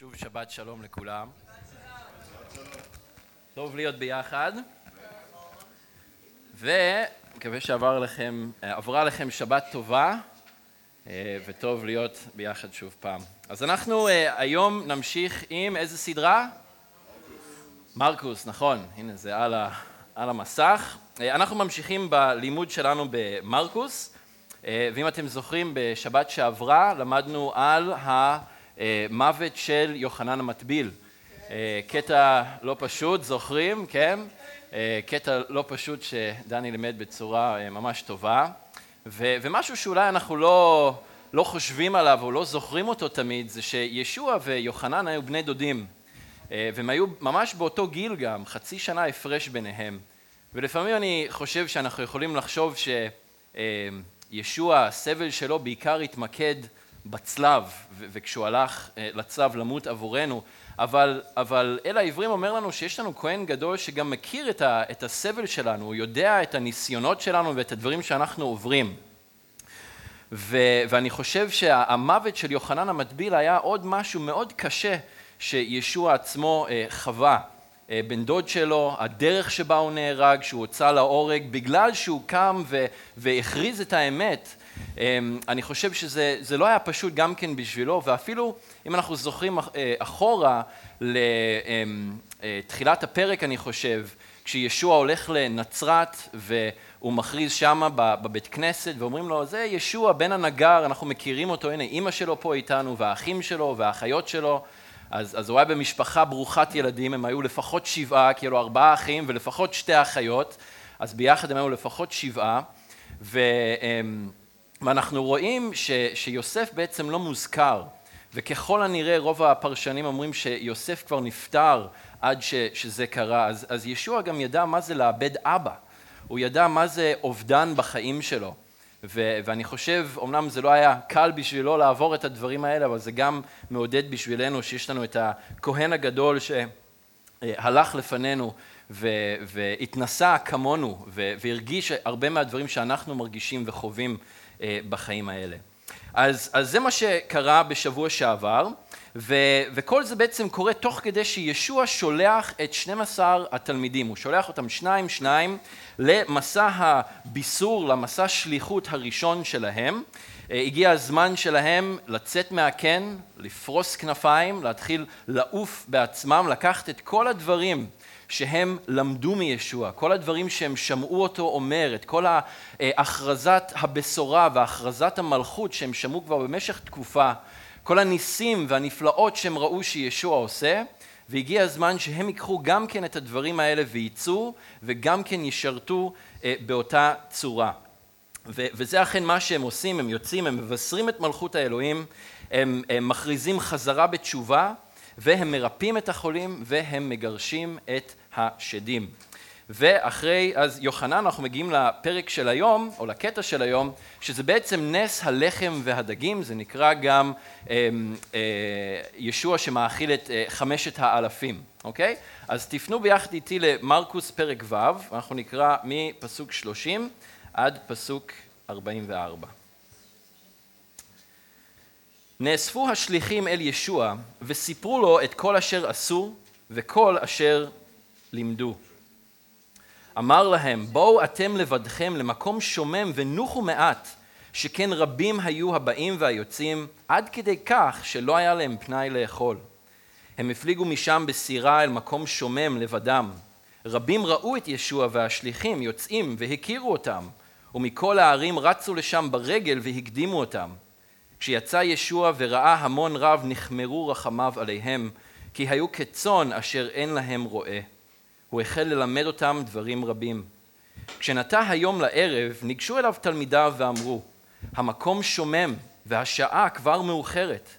שוב שבת שלום לכולם. טוב להיות ביחד. ומקווה שעבר לכם, עברה לכם שבת טובה, אה, וטוב להיות ביחד שוב פעם. אז אנחנו אה, היום נמשיך עם איזה סדרה? מרקוס, נכון, הנה זה על, ה, על המסך. אה, אנחנו ממשיכים בלימוד שלנו במרקוס, ואם אתם זוכרים, בשבת שעברה למדנו על ה... אה, מוות של יוחנן המטביל. אה, קטע לא פשוט, זוכרים, כן? אה, קטע לא פשוט שדני לימד בצורה ממש טובה, ו- ומשהו שאולי אנחנו לא, לא חושבים עליו או לא זוכרים אותו תמיד, זה שישוע ויוחנן היו בני דודים, והם היו ממש באותו גיל גם, חצי שנה הפרש ביניהם. ולפעמים אני חושב שאנחנו יכולים לחשוב שישוע, הסבל שלו בעיקר התמקד בצלב, וכשהוא הלך אה, לצלב למות עבורנו, אבל, אבל אל העברים אומר לנו שיש לנו כהן גדול שגם מכיר את, ה, את הסבל שלנו, הוא יודע את הניסיונות שלנו ואת הדברים שאנחנו עוברים. ו, ואני חושב שהמוות של יוחנן המטביל היה עוד משהו מאוד קשה שישוע עצמו אה, חווה. אה, בן דוד שלו, הדרך שבה הוא נהרג, שהוא הוצא להורג, בגלל שהוא קם והכריז את האמת, אמ, אני חושב שזה לא היה פשוט גם כן בשבילו, ואפילו אם אנחנו זוכרים אה, אחורה לתחילת אמ, אה, הפרק, אני חושב, כשישוע הולך לנצרת והוא מכריז שמה בבית כנסת ואומרים לו, זה ישוע בן הנגר, אנחנו מכירים אותו, הנה אימא שלו פה איתנו והאחים שלו והאחיות שלו, אז, אז הוא היה במשפחה ברוכת ילדים, הם היו לפחות שבעה, כאילו ארבעה אחים ולפחות שתי אחיות, אז ביחד הם היו לפחות שבעה, ו... ואנחנו רואים ש, שיוסף בעצם לא מוזכר, וככל הנראה רוב הפרשנים אומרים שיוסף כבר נפטר עד ש, שזה קרה, אז, אז ישוע גם ידע מה זה לאבד אבא, הוא ידע מה זה אובדן בחיים שלו. ו- ואני חושב, אמנם זה לא היה קל בשבילו לעבור את הדברים האלה, אבל זה גם מעודד בשבילנו שיש לנו את הכהן הגדול שהלך לפנינו ו- והתנסה כמונו והרגיש הרבה מהדברים שאנחנו מרגישים וחווים בחיים האלה. אז, אז זה מה שקרה בשבוע שעבר, ו, וכל זה בעצם קורה תוך כדי שישוע שולח את 12 התלמידים, הוא שולח אותם שניים שניים למסע הביסור, למסע שליחות הראשון שלהם. אה, הגיע הזמן שלהם לצאת מהקן, לפרוס כנפיים, להתחיל לעוף בעצמם, לקחת את כל הדברים שהם למדו מישוע, כל הדברים שהם שמעו אותו אומר, את כל הכרזת הבשורה והכרזת המלכות שהם שמעו כבר במשך תקופה, כל הניסים והנפלאות שהם ראו שישוע עושה, והגיע הזמן שהם ייקחו גם כן את הדברים האלה וייצאו וגם כן ישרתו אה, באותה צורה. וזה אכן מה שהם עושים, הם יוצאים, הם מבשרים את מלכות האלוהים, הם, הם מכריזים חזרה בתשובה והם מרפאים את החולים והם מגרשים את השדים. ואחרי, אז יוחנן, אנחנו מגיעים לפרק של היום, או לקטע של היום, שזה בעצם נס הלחם והדגים, זה נקרא גם אה, אה, ישוע שמאכיל את אה, חמשת האלפים, אוקיי? אז תפנו ביחד איתי למרקוס פרק ו', אנחנו נקרא מפסוק 30 עד פסוק 44. נאספו השליחים אל ישוע וסיפרו לו את כל אשר עשו וכל אשר לימדו. אמר להם, בואו אתם לבדכם למקום שומם ונוחו מעט, שכן רבים היו הבאים והיוצאים, עד כדי כך שלא היה להם פנאי לאכול. הם הפליגו משם בסירה אל מקום שומם לבדם. רבים ראו את ישוע והשליחים יוצאים והכירו אותם, ומכל הערים רצו לשם ברגל והקדימו אותם. כשיצא ישוע וראה המון רב נחמרו רחמיו עליהם, כי היו כצאן אשר אין להם רועה. הוא החל ללמד אותם דברים רבים. כשנטע היום לערב, ניגשו אליו תלמידיו ואמרו, המקום שומם והשעה כבר מאוחרת.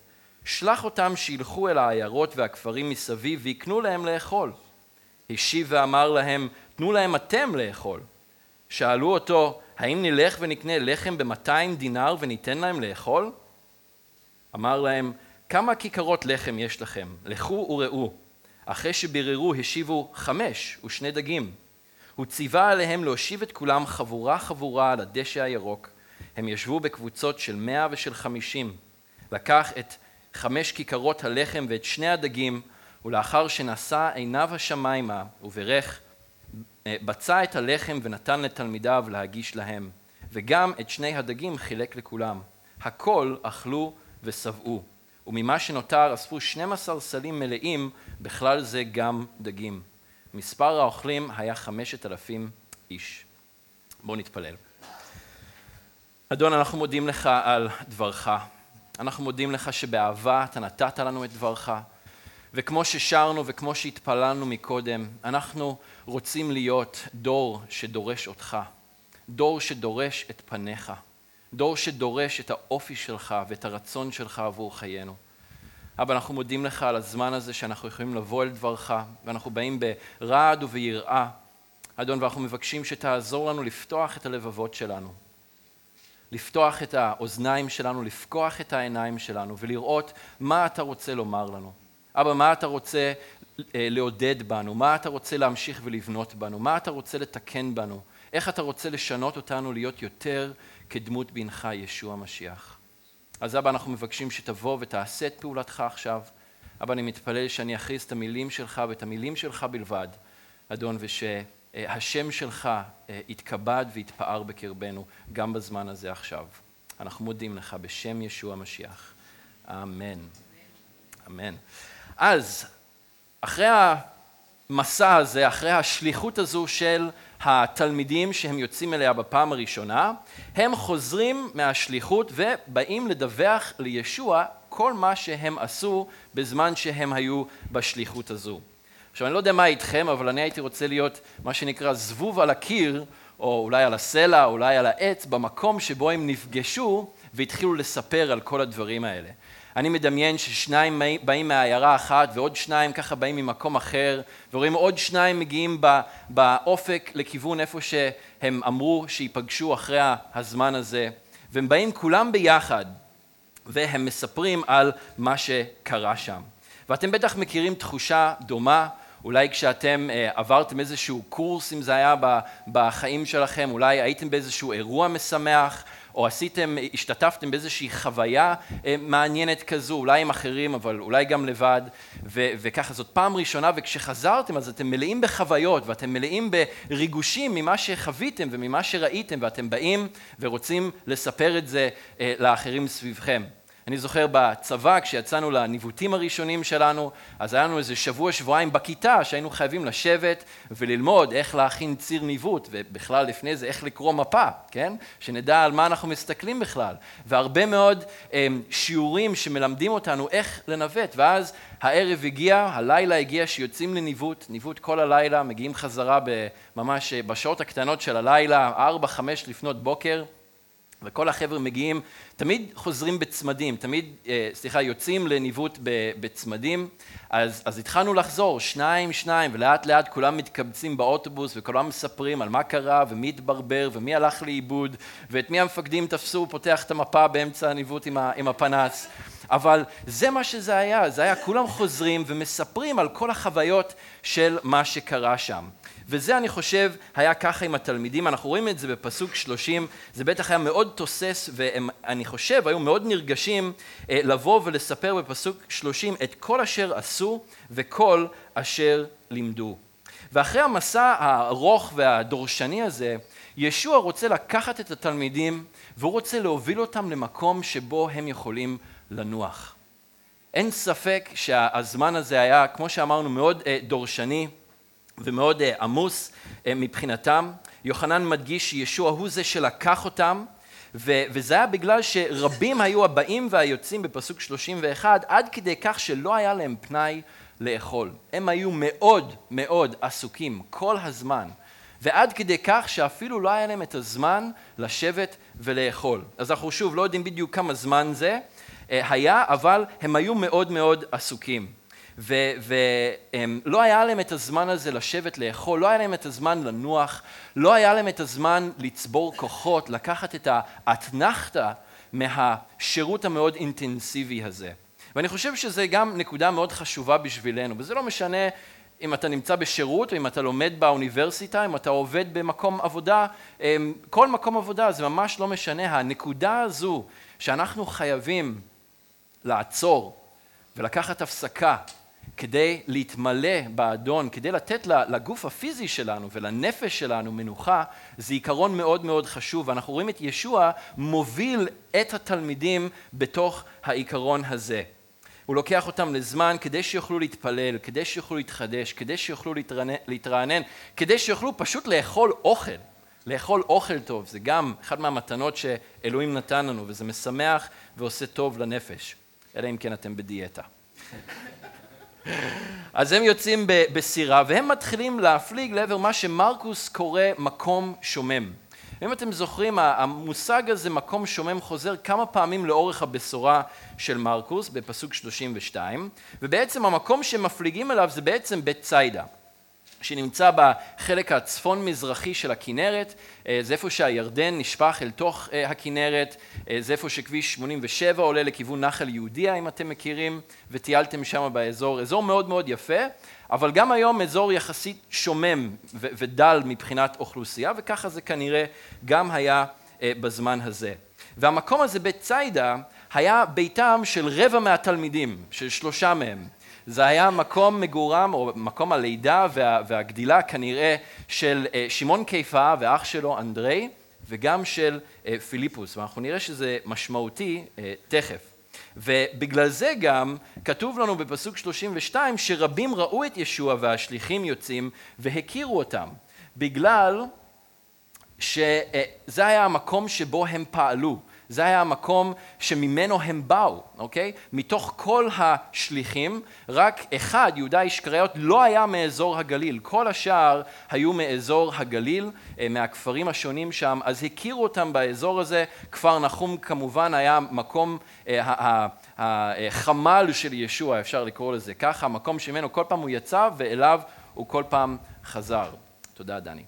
שלח אותם שילכו אל העיירות והכפרים מסביב ויקנו להם לאכול. השיב ואמר להם, תנו להם אתם לאכול. שאלו אותו, האם נלך ונקנה לחם במאתיים דינר וניתן להם לאכול? אמר להם, כמה כיכרות לחם יש לכם? לכו וראו. אחרי שביררו השיבו חמש ושני דגים. הוא ציווה עליהם להושיב את כולם חבורה חבורה על הדשא הירוק. הם ישבו בקבוצות של מאה ושל חמישים. לקח את חמש כיכרות הלחם ואת שני הדגים, ולאחר שנשא עיניו השמיימה וברך, אה, בצע את הלחם ונתן לתלמידיו להגיש להם, וגם את שני הדגים חילק לכולם. הכל אכלו ושבעו, וממה שנותר אספו 12 סלים מלאים, בכלל זה גם דגים. מספר האוכלים היה חמשת אלפים איש. בואו נתפלל. אדון, אנחנו מודים לך על דברך. אנחנו מודים לך שבאהבה אתה נתת לנו את דברך, וכמו ששרנו וכמו שהתפללנו מקודם, אנחנו רוצים להיות דור שדורש אותך, דור שדורש את פניך, דור שדורש את האופי שלך ואת הרצון שלך עבור חיינו. אבא, אנחנו מודים לך על הזמן הזה שאנחנו יכולים לבוא אל דברך, ואנחנו באים ברעד וביראה, אדון, ואנחנו מבקשים שתעזור לנו לפתוח את הלבבות שלנו, לפתוח את האוזניים שלנו, לפקוח את העיניים שלנו ולראות מה אתה רוצה לומר לנו. אבא, מה אתה רוצה אה, לעודד בנו? מה אתה רוצה להמשיך ולבנות בנו? מה אתה רוצה לתקן בנו? איך אתה רוצה לשנות אותנו להיות יותר כדמות בנך, ישוע המשיח? אז אבא, אנחנו מבקשים שתבוא ותעשה את פעולתך עכשיו. אבא, אני מתפלל שאני אכריז את המילים שלך ואת המילים שלך בלבד, אדון, ושהשם שלך אה, יתכבד ויתפאר בקרבנו גם בזמן הזה עכשיו. אנחנו מודים לך בשם ישוע המשיח. אמן. אמן. אז, אחרי המסע הזה, אחרי השליחות הזו של התלמידים שהם יוצאים אליה בפעם הראשונה, הם חוזרים מהשליחות ובאים לדווח לישוע כל מה שהם עשו בזמן שהם היו בשליחות הזו. עכשיו אני לא יודע מה איתכם, אבל אני הייתי רוצה להיות מה שנקרא זבוב על הקיר, או אולי על הסלע, או אולי על העץ, במקום שבו הם נפגשו והתחילו לספר על כל הדברים האלה. אני מדמיין ששניים באים מהעיירה אחת ועוד שניים ככה באים ממקום אחר ורואים עוד שניים מגיעים באופק לכיוון איפה שהם אמרו שייפגשו אחרי הזמן הזה והם באים כולם ביחד והם מספרים על מה שקרה שם. ואתם בטח מכירים תחושה דומה, אולי כשאתם אה, עברתם איזשהו קורס, אם זה היה בחיים שלכם, אולי הייתם באיזשהו אירוע משמח, או עשיתם, השתתפתם באיזושהי חוויה אה, מעניינת כזו, אולי עם אחרים, אבל אולי גם לבד, ו- וככה זאת פעם ראשונה, וכשחזרתם אז אתם מלאים בחוויות, ואתם מלאים בריגושים ממה שחוויתם וממה שראיתם, ואתם באים ורוצים לספר את זה אה, לאחרים סביבכם. אני זוכר בצבא, כשיצאנו לניווטים הראשונים שלנו, אז היה לנו איזה שבוע, שבועיים בכיתה, שהיינו חייבים לשבת וללמוד איך להכין ציר ניווט, ובכלל לפני זה איך לקרוא מפה, כן? שנדע על מה אנחנו מסתכלים בכלל. והרבה מאוד הם, אמ, שיעורים שמלמדים אותנו איך לנווט, ואז הערב הגיע, הלילה הגיע שיוצאים לניווט, ניווט כל הלילה, מגיעים חזרה ממש אה, בשעות הקטנות של הלילה, ארבע, חמש לפנות בוקר. וכל החבר'ה מגיעים, תמיד חוזרים בצמדים, תמיד, אה, סליחה, יוצאים לניווט בצמדים, אז, אז התחלנו לחזור, שניים, שניים, ולאט לאט כולם מתקבצים באוטובוס וכולם מספרים על מה קרה ומי התברבר ומי הלך לאיבוד ואת מי המפקדים תפסו, פותח את המפה באמצע הניווט עם, עם הפנס. אבל זה מה שזה היה, זה היה כולם חוזרים ומספרים על כל החוויות של מה שקרה שם. וזה אני חושב היה ככה עם התלמידים, אנחנו רואים את זה בפסוק שלושים, זה בטח היה מאוד תוסס ואני חושב היו מאוד נרגשים אה, לבוא ולספר בפסוק שלושים את כל אשר עשו וכל אשר לימדו. ואחרי המסע הארוך והדורשני הזה, ישוע רוצה לקחת את התלמידים והוא רוצה להוביל אותם למקום שבו הם יכולים לנוח. אין ספק שהזמן הזה היה, כמו שאמרנו, מאוד אה, דורשני. ומאוד אה, עמוס אה, מבחינתם. יוחנן מדגיש שישוע הוא זה שלקח אותם, וזה היה בגלל שרבים היו הבאים והיוצאים בפסוק 31, עד כדי כך שלא היה להם פנאי לאכול. הם היו מאוד מאוד עסוקים כל הזמן, ועד כדי כך שאפילו לא היה להם את הזמן לשבת ולאכול. אז אנחנו שוב לא יודעים בדיוק כמה זמן זה אה, היה, אבל הם היו מאוד מאוד עסוקים. ולא היה להם את הזמן הזה לשבת לאכול, לא היה להם את הזמן לנוח, לא היה להם את הזמן לצבור כוחות, לקחת את האתנחתא מהשירות המאוד אינטנסיבי הזה. ואני חושב שזה גם נקודה מאוד חשובה בשבילנו, וזה לא משנה אם אתה נמצא בשירות או אם אתה לומד באוניברסיטה, אם אתה עובד במקום עבודה, אמ, כל מקום עבודה זה ממש לא משנה, הנקודה הזו שאנחנו חייבים לעצור ולקחת הפסקה כדי להתמלא באדון, כדי לתת לגוף הפיזי שלנו ולנפש שלנו מנוחה, זה עיקרון מאוד מאוד חשוב, ואנחנו רואים את ישוע מוביל את התלמידים בתוך העיקרון הזה. הוא לוקח אותם לזמן כדי שיוכלו להתפלל, כדי שיוכלו להתחדש, כדי שיוכלו להתרענן, כדי שיוכלו פשוט לאכול אוכל. לאכול אוכל טוב, זה גם אחת מהמתנות שאלוהים נתן לנו, וזה משמח ועושה טוב לנפש, אלא אם כן אתם בדיאטה. אז הם יוצאים בסירה, והם מתחילים להפליג לעבר מה שמרקוס קורא מקום שומם. אם אתם זוכרים, המושג הזה, מקום שומם, חוזר כמה פעמים לאורך הבשורה של מרקוס, בפסוק 32, ובעצם המקום שמפליגים אליו זה בעצם בית ציידה. שנמצא בחלק הצפון-מזרחי של הכנרת, אה, זה איפה שהירדן נשפך אל תוך אה, הכנרת, אה, זה איפה שכביש 87 עולה לכיוון נחל יהודיה, אם אתם מכירים, וטיילתם שם באזור, אזור מאוד מאוד יפה, אבל גם היום אזור יחסית שומם ודל מבחינת אוכלוסייה, וככה זה כנראה גם היה בזמן הזה. והמקום הזה, בית ציידה, היה ביתם של רבע מהתלמידים, של שלושה מהם. זה היה מקום מגורם, או מקום הלידה וה, והגדילה כנראה של אה, שמעון קיפה ואח שלו אנדרי, וגם של אה, פיליפוס, ואנחנו נראה שזה משמעותי אה, תכף. ובגלל זה גם כתוב לנו בפסוק 32 שרבים ראו את ישוע והשליחים יוצאים והכירו אותם, בגלל שזה היה המקום שבו הם פעלו. זה היה המקום שממנו הם באו, אוקיי? מתוך כל השליחים, רק אחד, יהודה אישקריות, לא היה מאזור הגליל. כל השאר היו מאזור הגליל, אה, מהכפרים השונים שם, אז הכירו אותם באזור הזה. כפר נחום כמובן היה מקום, אה, החמ"ל של ישוע, אפשר לקרוא לזה ככה, המקום שממנו כל פעם הוא יצא ואליו הוא כל פעם חזר. תודה, דני.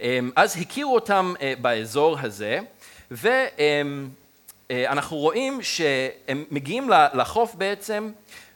אה, אז הכירו אותם באזור הזה. ואנחנו רואים שהם מגיעים לחוף בעצם,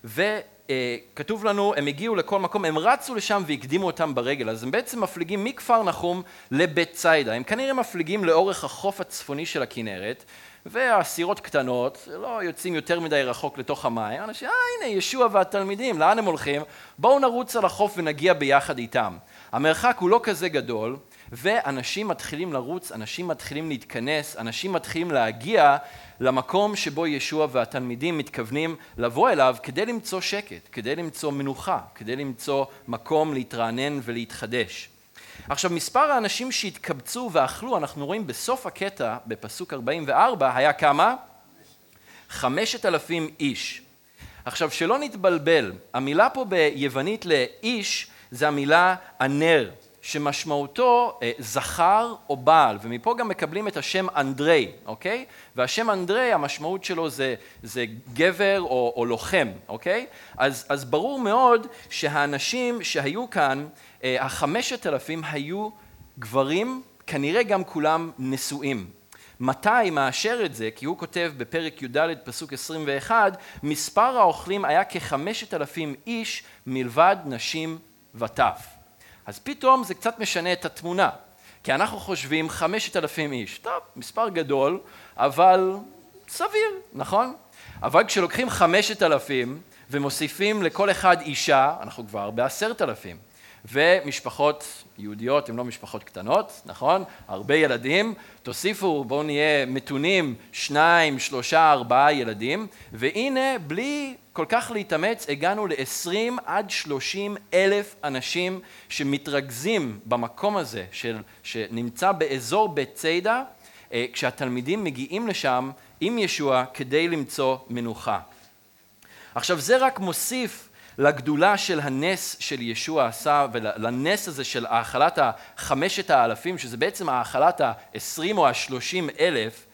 וכתוב לנו, הם הגיעו לכל מקום, הם רצו לשם והקדימו אותם ברגל, אז הם בעצם מפליגים מכפר נחום לבית ציידה, הם כנראה מפליגים לאורך החוף הצפוני של הכנרת, והסירות קטנות, לא יוצאים יותר מדי רחוק לתוך המים, אנשים, אה הנה ישוע והתלמידים, לאן הם הולכים? בואו נרוץ על החוף ונגיע ביחד איתם. המרחק הוא לא כזה גדול, ואנשים מתחילים לרוץ, אנשים מתחילים להתכנס, אנשים מתחילים להגיע למקום שבו ישוע והתלמידים מתכוונים לבוא אליו כדי למצוא שקט, כדי למצוא מנוחה, כדי למצוא מקום להתרענן ולהתחדש. עכשיו מספר האנשים שהתקבצו ואכלו, אנחנו רואים בסוף הקטע, בפסוק 44, היה כמה? חמשת אלפים איש. עכשיו שלא נתבלבל, המילה פה ביוונית לאיש זה המילה הנר, שמשמעותו אה, זכר או בעל, ומפה גם מקבלים את השם אנדרי, אוקיי? והשם אנדרי, המשמעות שלו זה, זה גבר או, או לוחם, אוקיי? אז, אז ברור מאוד שהאנשים שהיו כאן, אה, החמשת אלפים היו גברים, כנראה גם כולם נשואים. מתי מאשר את זה? כי הוא כותב בפרק י"ד פסוק 21, מספר האוכלים היה כחמשת אלפים איש מלבד נשים וטף. אז פתאום זה קצת משנה את התמונה, כי אנחנו חושבים חמשת אלפים איש, טוב, מספר גדול, אבל סביר, נכון? אבל כשלוקחים חמשת אלפים ומוסיפים לכל אחד אישה, אנחנו כבר בעשרת אלפים. ומשפחות יהודיות הן לא משפחות קטנות, נכון? הרבה ילדים, תוסיפו, בואו נהיה מתונים, שניים, שלושה, ארבעה ילדים, והנה, בלי כל כך להתאמץ, הגענו ל-20 עד 30 אלף אנשים שמתרכזים במקום הזה, של, שנמצא באזור בית צידה, אה, כשהתלמידים מגיעים לשם עם ישוע כדי למצוא מנוחה. עכשיו זה רק מוסיף לגדולה של הנס של ישוע עשה ולנס הזה של האכלת החמשת האלפים, שזה בעצם האכלת העשרים או השלושים אלף,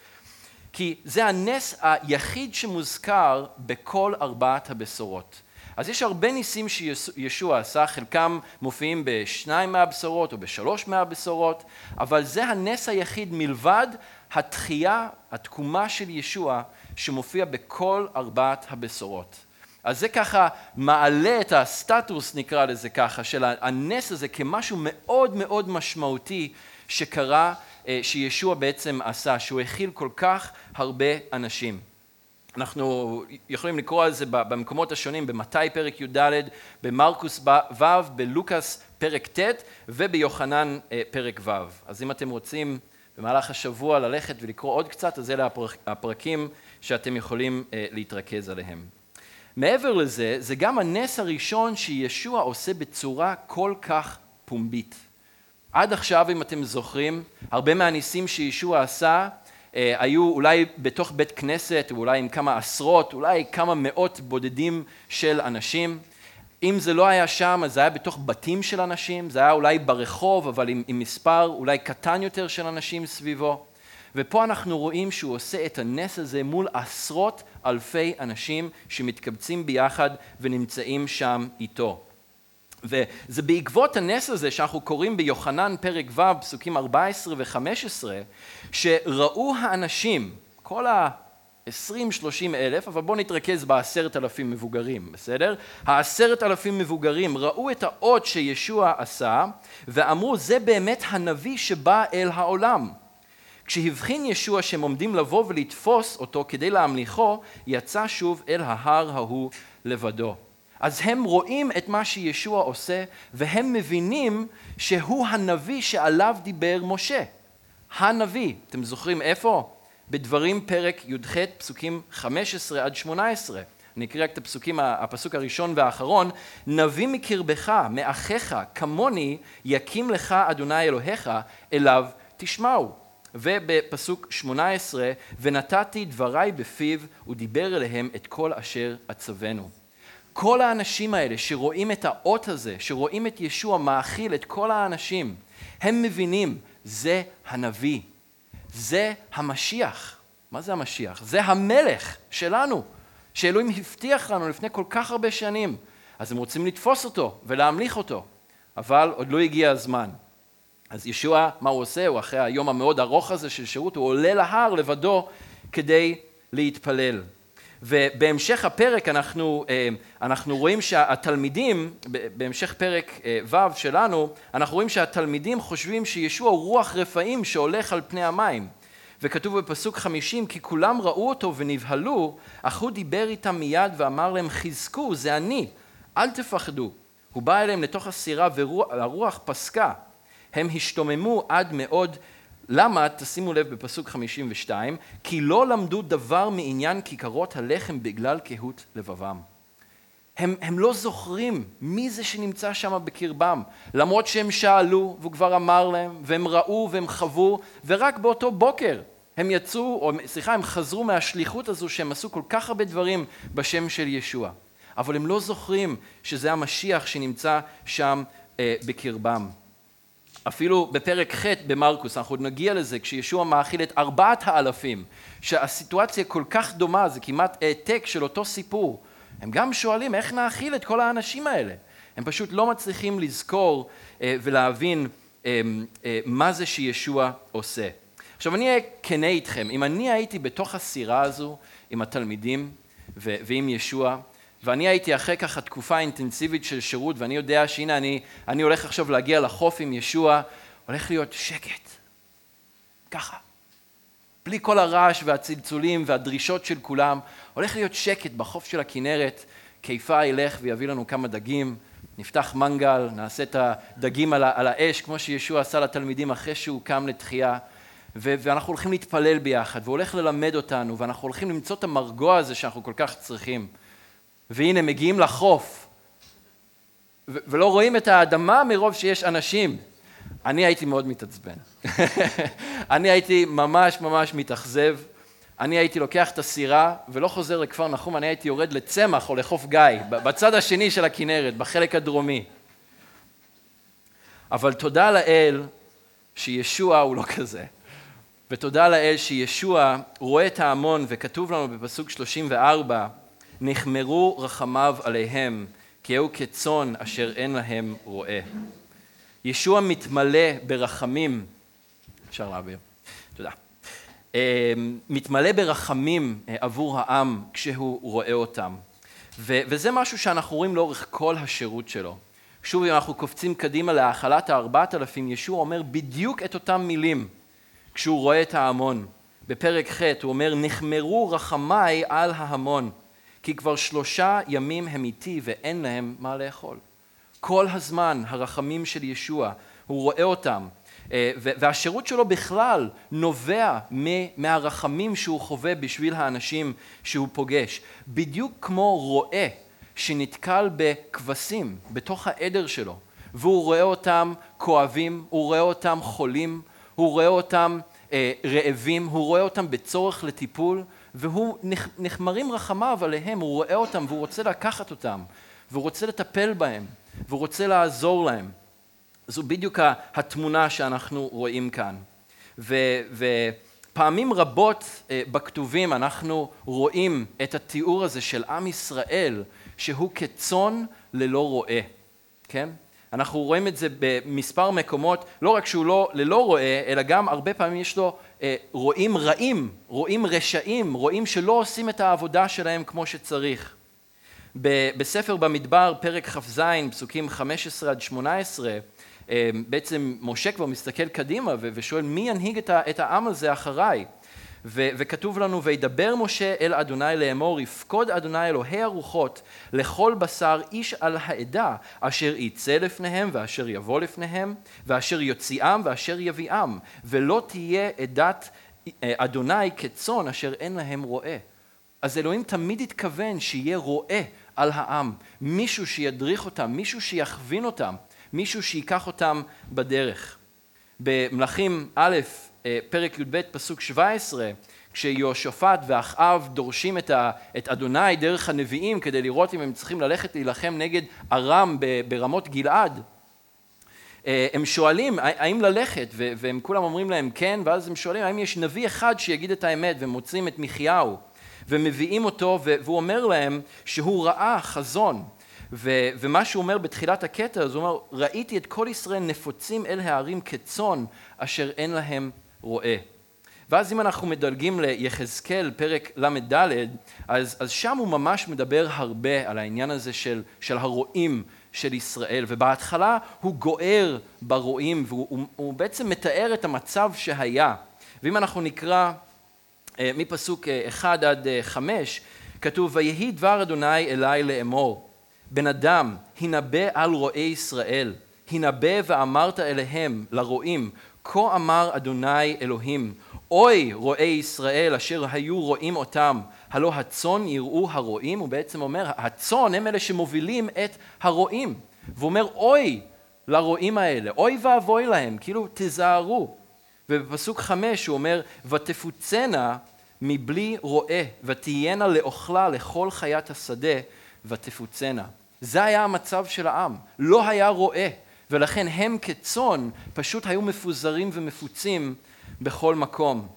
כי זה הנס היחיד שמוזכר בכל ארבעת הבשורות. אז יש הרבה ניסים שישוע עשה, חלקם מופיעים בשניים מהבשורות או בשלוש מהבשורות, אבל זה הנס היחיד מלבד התחייה, התקומה של ישוע, שמופיע בכל ארבעת הבשורות. אז זה ככה מעלה את הסטטוס, נקרא לזה ככה, של הנס הזה כמשהו מאוד מאוד משמעותי שקרה, שישוע בעצם עשה, שהוא הכיל כל כך הרבה אנשים. אנחנו יכולים לקרוא על זה במקומות השונים, במתי פרק י"ד, במרקוס ו', בלוקאס פרק ט' וביוחנן אה, פרק ו'. אז אם אתם רוצים במהלך השבוע ללכת ולקרוא עוד קצת, אז אלה הפרקים שאתם יכולים אה, להתרכז עליהם. מעבר לזה, זה גם הנס הראשון שישוע עושה בצורה כל כך פומבית. עד עכשיו, אם אתם זוכרים, הרבה מהניסים שישוע עשה אה, היו אולי בתוך בית כנסת, אולי עם כמה עשרות, אולי כמה מאות בודדים של אנשים. אם זה לא היה שם, אז זה היה בתוך בתים של אנשים, זה היה אולי ברחוב, אבל עם, עם מספר אולי קטן יותר של אנשים סביבו. ופה אנחנו רואים שהוא עושה את הנס הזה מול עשרות אלפי אנשים שמתקבצים ביחד ונמצאים שם איתו. וזה בעקבות הנס הזה שאנחנו קוראים ביוחנן פרק ו' פסוקים 14 ו-15 שראו האנשים, כל ה-20-30 אלף, אבל בואו נתרכז בעשרת אלפים מבוגרים, בסדר? העשרת אלפים מבוגרים ראו את האות שישוע עשה ואמרו זה באמת הנביא שבא אל העולם. כשהבחין ישוע שהם עומדים לבוא ולתפוס אותו כדי להמליכו, יצא שוב אל ההר ההוא לבדו. אז הם רואים את מה שישוע עושה, והם מבינים שהוא הנביא שעליו דיבר משה. הנביא. אתם זוכרים איפה? בדברים פרק י"ח, פסוקים 15 עד 18. אני אקריא רק את הפסוקים, הפסוק הראשון והאחרון. נביא מקרבך, מאחיך, כמוני, יקים לך אדוני אלוהיך, אליו תשמעו. ובפסוק 18, ונתתי דבריי בפיו, ודיבר אליהם את כל אשר אצוונו. כל האנשים האלה שרואים את האות הזה, שרואים את ישוע מאכיל את כל האנשים, הם מבינים, זה הנביא, זה המשיח. מה זה המשיח? זה המלך שלנו, שאלוהים הבטיח לנו לפני כל כך הרבה שנים. אז הם רוצים לתפוס אותו ולהמליך אותו, אבל עוד לא הגיע הזמן. אז ישוע, מה הוא עושה? הוא אחרי היום המאוד ארוך הזה של שירות, הוא עולה להר לבדו כדי להתפלל. ובהמשך הפרק אנחנו, אה, אנחנו רואים שהתלמידים, בהמשך פרק אה, ו' שלנו, אנחנו רואים שהתלמידים חושבים שישוע הוא רוח רפאים שהולך על פני המים. וכתוב בפסוק חמישים, כי כולם ראו אותו ונבהלו, אך הוא דיבר איתם מיד ואמר להם, חזקו, זה אני, אל תפחדו. הוא בא אליהם לתוך הסירה והרוח פסקה. הם השתוממו עד מאוד למה, תשימו לב בפסוק 52, כי לא למדו דבר מעניין כיכרות הלחם בגלל קהות לבבם. הם, הם לא זוכרים מי זה שנמצא שם בקרבם, למרות שהם שאלו והוא כבר אמר להם, והם ראו והם חוו, ורק באותו בוקר הם יצאו, או סליחה, הם חזרו מהשליחות הזו שהם עשו כל כך הרבה דברים בשם של ישוע. אבל הם לא זוכרים שזה המשיח שנמצא שם אה, בקרבם. אפילו בפרק ח' במרקוס, אנחנו עוד נגיע לזה, כשישוע מאכיל את ארבעת האלפים, שהסיטואציה כל כך דומה, זה כמעט העתק של אותו סיפור. הם גם שואלים איך נאכיל את כל האנשים האלה. הם פשוט לא מצליחים לזכור אה, ולהבין אה, אה, מה זה שישוע עושה. עכשיו אני אהיה כנה איתכם, אם אני הייתי בתוך הסירה הזו עם התלמידים ועם ישוע, ואני הייתי אחרי ככה תקופה אינטנסיבית של שירות, ואני יודע שהנה אני, אני הולך עכשיו להגיע לחוף עם ישוע, הולך להיות שקט. ככה. בלי כל הרעש והצלצולים והדרישות של כולם, הולך להיות שקט בחוף של הכנרת, קיפה ילך ויביא לנו כמה דגים, נפתח מנגל, נעשה את הדגים על, על האש, כמו שישוע עשה לתלמידים אחרי שהוא קם לתחייה, ו- ואנחנו הולכים להתפלל ביחד, והוא הולך ללמד אותנו, ואנחנו הולכים למצוא את המרגוע הזה שאנחנו כל כך צריכים. והנה מגיעים לחוף, ולא רואים את האדמה מרוב שיש אנשים. אני הייתי מאוד מתעצבן. אני הייתי ממש ממש מתאכזב. אני הייתי לוקח את הסירה ולא חוזר לכפר נחום, אני הייתי יורד לצמח או לחוף גיא, בצד השני של הכנרת, בחלק הדרומי. אבל תודה לאל שישוע הוא לא כזה. ותודה לאל שישוע רואה את ההמון, וכתוב לנו בפסוק 34, נחמרו רחמיו עליהם, כי הוא כצאן אשר אין להם רועה. ישוע מתמלא ברחמים, אפשר להעביר, תודה. אה, מתמלא ברחמים אה, עבור העם כשהוא רואה אותם. וזה משהו שאנחנו רואים לאורך כל השירות שלו. שוב, אם אנחנו קופצים קדימה להאכלת הארבעת אלפים, ישוע אומר בדיוק את אותם מילים כשהוא רואה את ההמון. בפרק ח' הוא אומר, נחמרו רחמיי על ההמון, כי כבר שלושה ימים הם איתי ואין להם מה לאכול. כל הזמן הרחמים של ישוע, הוא רואה אותם, אה, והשירות שלו בכלל נובע מהרחמים שהוא חווה בשביל האנשים שהוא פוגש. בדיוק כמו רועה שנתקל בכבשים בתוך העדר שלו, והוא רואה אותם כואבים, הוא רואה אותם חולים, הוא רואה אותם אה, רעבים, הוא רואה אותם בצורך לטיפול, והוא נחמרים רחמיו עליהם, הוא רואה אותם והוא רוצה לקחת אותם, והוא רוצה לטפל בהם, והוא רוצה לעזור להם. זו בדיוק התמונה שאנחנו רואים כאן. ו, ופעמים רבות אה, בכתובים אנחנו רואים את התיאור הזה של עם ישראל שהוא כצאן ללא רועה, כן? אנחנו רואים את זה במספר מקומות, לא רק שהוא לא ללא רועה, אלא גם הרבה פעמים יש לו אה, רועים רעים, רועים רשעים, רועים שלא עושים את העבודה שלהם כמו שצריך. בספר במדבר, פרק כ"ז, פסוקים 15 עד 18, אה, בעצם משה כבר מסתכל קדימה ושואל מי ינהיג את העם הזה אחריי? ו- וכתוב לנו, וידבר משה אל אדוני לאמור, יפקוד אדוני אלוהי הרוחות לכל בשר איש על העדה, אשר יצא לפניהם ואשר יבוא לפניהם, ואשר יוציאם ואשר יביאם, ולא תהיה עדת אה, אדוני כצאן אשר אין להם רועה. אז אלוהים תמיד התכוון שיהיה רועה על העם, מישהו שידריך אותם, מישהו שיכווין אותם, מישהו שייקח אותם בדרך. במלכים א', פרק י"ב, פסוק 17, כשיהושפט ואחאב דורשים את, ה, את אדוני דרך הנביאים כדי לראות אם הם צריכים ללכת להילחם נגד ארם ברמות גלעד, אה, הם שואלים האם ללכת, והם כולם אומרים להם כן, ואז הם שואלים האם יש נביא אחד שיגיד את האמת, והם מוצאים את מחיהו, ומביאים אותו, והוא אומר להם שהוא ראה חזון. ו, ומה שהוא אומר בתחילת הקטע, אז הוא אומר, ראיתי את כל ישראל נפוצים אל הערים כצאן, אשר אין להם רואה. ואז אם אנחנו מדלגים ליחזקאל, פרק ל"ד, אז, אז שם הוא ממש מדבר הרבה על העניין הזה של, של הרועים של ישראל, ובהתחלה הוא גוער ברועים, והוא הוא, הוא בעצם מתאר את המצב שהיה. ואם אנחנו נקרא אה, מפסוק 1 אה, עד 5, אה, כתוב, ויהי דבר אדוני אלי לאמור, בן אדם, הנבא על רועי ישראל, הנבא ואמרת אליהם, לרועים, כה אמר אדוני אלוהים, אוי רועי ישראל אשר היו רואים אותם, הלא הצאן יראו הרועים, הוא בעצם אומר, הצאן הם אלה שמובילים את הרועים. והוא אומר, אוי לרועים האלה, אוי ואבוי להם, כאילו תיזהרו. ובפסוק חמש הוא אומר, ותפוצנה מבלי רועה, ותהיינה לאוכלה לכל חיית השדה, ותפוצנה. זה היה המצב של העם, לא היה רועה. ולכן הם כצאן פשוט היו מפוזרים ומפוצים בכל מקום.